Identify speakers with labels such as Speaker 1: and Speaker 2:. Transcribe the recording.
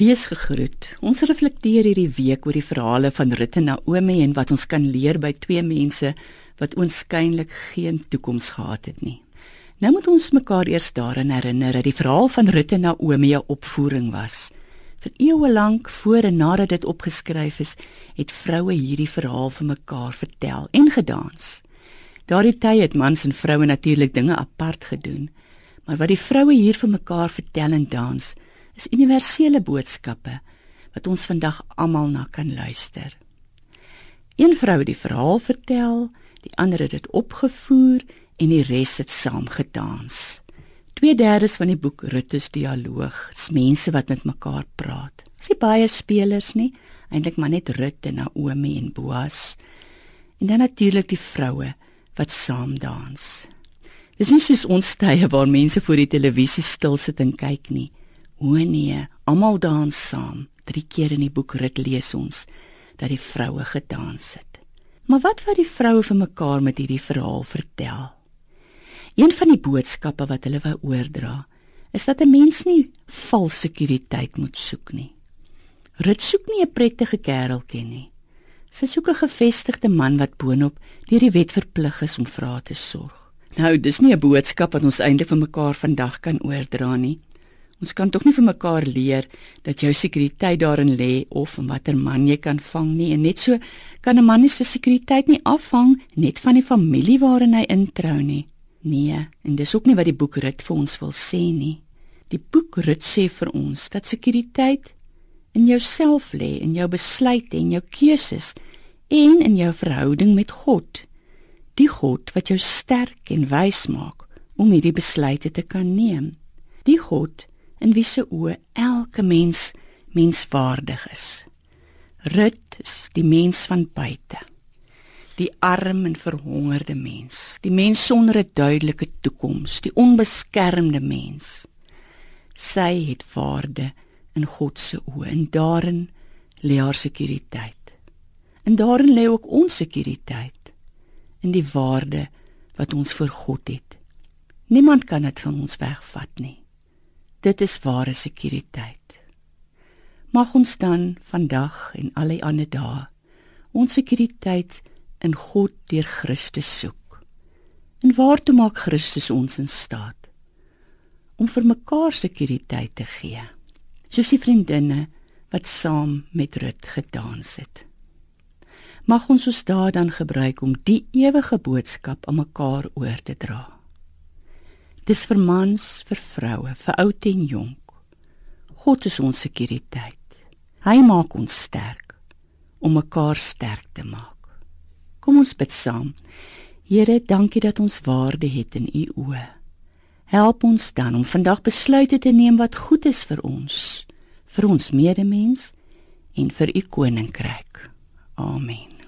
Speaker 1: Wees gegroet. Ons reflekteer hierdie week oor die verhale van Rut en Naomi en wat ons kan leer by twee mense wat oënskynlik geen toekoms gehad het nie. Nou moet ons mekaar eers daaraan herinner dat die verhaal van Rut en Naomi 'n opvoering was. Vir eeue lank voor en nadat dit opgeskryf is, het vroue hierdie verhaal vir mekaar vertel en gedans. Daardie tyd het mans en vroue natuurlik dinge apart gedoen, maar wat die vroue hier vir mekaar vertel en dans, is universele boodskappe wat ons vandag almal na kan luister. Een vrou het die verhaal vertel, die ander het dit opgevoer en die res het saam gedans. 2/3 van die boek Rutus dialoog, dis mense wat met mekaar praat. Dis nie baie spelers nie, eintlik maar net Rut en Naomi en Boas. En dan natuurlik die vroue wat saam dans. Dis nie soos ons tye waar mense voor die televisie stil sit en kyk nie. O nee, almal dans saam. Drie keer in die boek Rut lees ons dat die vroue gedans het. Maar wat wat die vroue vir mekaar met hierdie verhaal vertel? Een van die boodskappe wat hulle wou oordra, is dat 'n mens nie valse sekuriteit moet soek nie. Rut soek nie 'n prettige kereltjie nie. Sy soek 'n gevestigde man wat boonop deur die wet verplig is om haar te sorg. Nou, dis nie 'n boodskap wat ons eintlik vir mekaar vandag kan oordra nie. Ons kan tog nie vir mekaar leer dat jou sekuriteit daarin lê of in watter man jy kan vang nie en net so kan 'n man se sekuriteit nie afhang net van die familie waarin hy introu nie. Nee, en dis ook nie wat die boek Rut vir ons wil sê nie. Die boek Rut sê vir ons dat sekuriteit in jouself lê, in jou besluite en jou keuses en in jou verhouding met God. Die God wat jou sterk en wys maak om hierdie besluite te kan neem. Die God in wie se oë elke mens menswaardig is. Rut is die mens van buite. Die arm en verhongerde mens, die mens sonder 'n duidelike toekoms, die onbeskermde mens. Sy het waarde in God se oë en daarin lê haar sekuriteit. En daarin lê ook ons sekuriteit in die waarde wat ons vir God het. Niemand kan dit van ons wegvat nie. Dit is ware sekuriteit. Mag ons dan vandag en al die ander dae ons sekuriteit in God deur Christus soek. En waartoe maak Christus ons in staat om vir mekaar sekuriteit te gee? Soos die vriendinne wat saam met Rut gedans het. Mag ons ons dae dan gebruik om die ewige boodskap aan mekaar oor te dra. Dis vir mans, vir vroue, vir oud en jonk. God is ons sekuriteit. Hy maak ons sterk om mekaar sterk te maak. Kom ons bid saam. Here, dankie dat ons waarde het in U oë. Help ons dan om vandag besluite te neem wat goed is vir ons, vir ons medemens en vir U koninkryk. Amen.